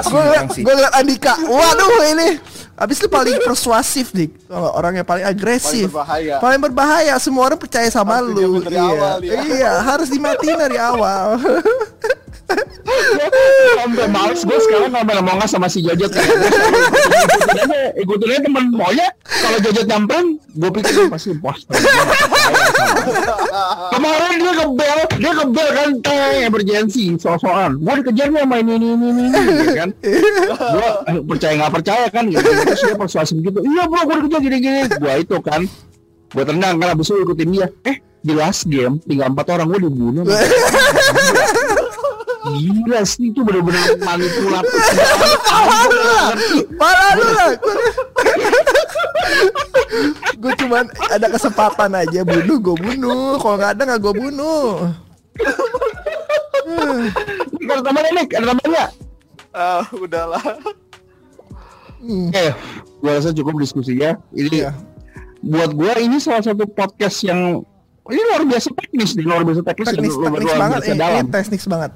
Gue gue liat Andika, waduh ini. Habis itu paling persuasif nih, orang yang paling agresif, Paling berbahaya. paling berbahaya. Semua orang percaya sama Harus lu. dari iya. awal ya. iya, harus dimatiin dari awal. sampai males gue sekarang ngomel mau nggak sama si gue selalu ikutin aja ikutin aja temen maunya kalau Jojot nyamperin gue pikir pasti imposter kemarin dia kebel dia kebel kan teng emergency so-soan gue dikejarnya main ini ini ini ini gitu kan? Gue percaya nggak percaya kan? Gitu. Terus dia persuasif gitu iya bro gue dikejar gini gini gue itu kan gue tendang kan abis itu ikutin dia. Eh di last game tinggal empat orang gue dibunuh. Gila sih itu bener-bener manipulatif. Malah lu lah. Gue cuman ada kesempatan aja bunuh, gue bunuh. Kalau nggak ada nggak gue bunuh. Ada temannya nih, ada temannya ah udahlah Oke, gue rasa cukup diskusinya Ini Iya. buat gue ini salah satu podcast yang Ini luar biasa teknis nih, luar biasa teknis, Teknis, luar, teknis luar banget. biasa Ini, dalam ini teknis banget.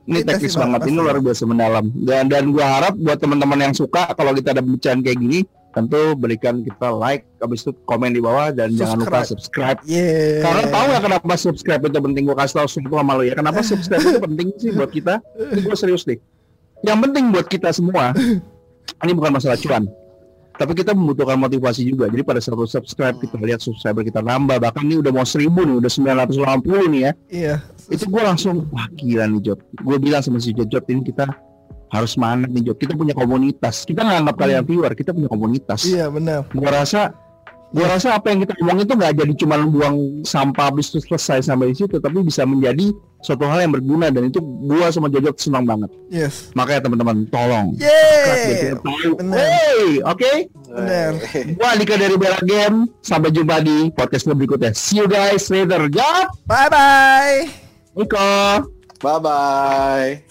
Ini teknis teknis banget, banget, ini luar biasa mendalam Dan dan gue harap buat teman-teman yang suka Kalau kita ada pembicaraan kayak gini Tentu berikan kita like, habis itu komen di bawah Dan jangan lupa subscribe Yeah. Karena tahu nggak kenapa subscribe itu penting? Gue kasih tau semua sama lo ya. Kenapa subscribe itu penting sih buat kita? Ini gue serius nih. Yang penting buat kita semua, ini bukan masalah cuan. Tapi kita membutuhkan motivasi juga. Jadi pada satu subscribe kita lihat subscriber kita nambah. Bahkan ini udah mau 1000 nih, udah 980 nih ya. Iya. Itu gue langsung, wah gila nih Jot. Gue bilang sama si Jot ini kita harus semangat nih Jot. Kita punya komunitas. Kita nggak anggap kalian viewer, kita punya komunitas Iya benar. gua rasa gua rasa apa yang kita omongin itu nggak jadi cuma buang sampah habis itu selesai sampai di situ tapi bisa menjadi suatu hal yang berguna dan itu gua sama Jojot senang banget Yes. makanya teman-teman tolong Yeay. Hey, oke Bener. gua Alika dari Bella Game sampai jumpa di podcast berikutnya see you guys later Jot Bye bye. Niko bye bye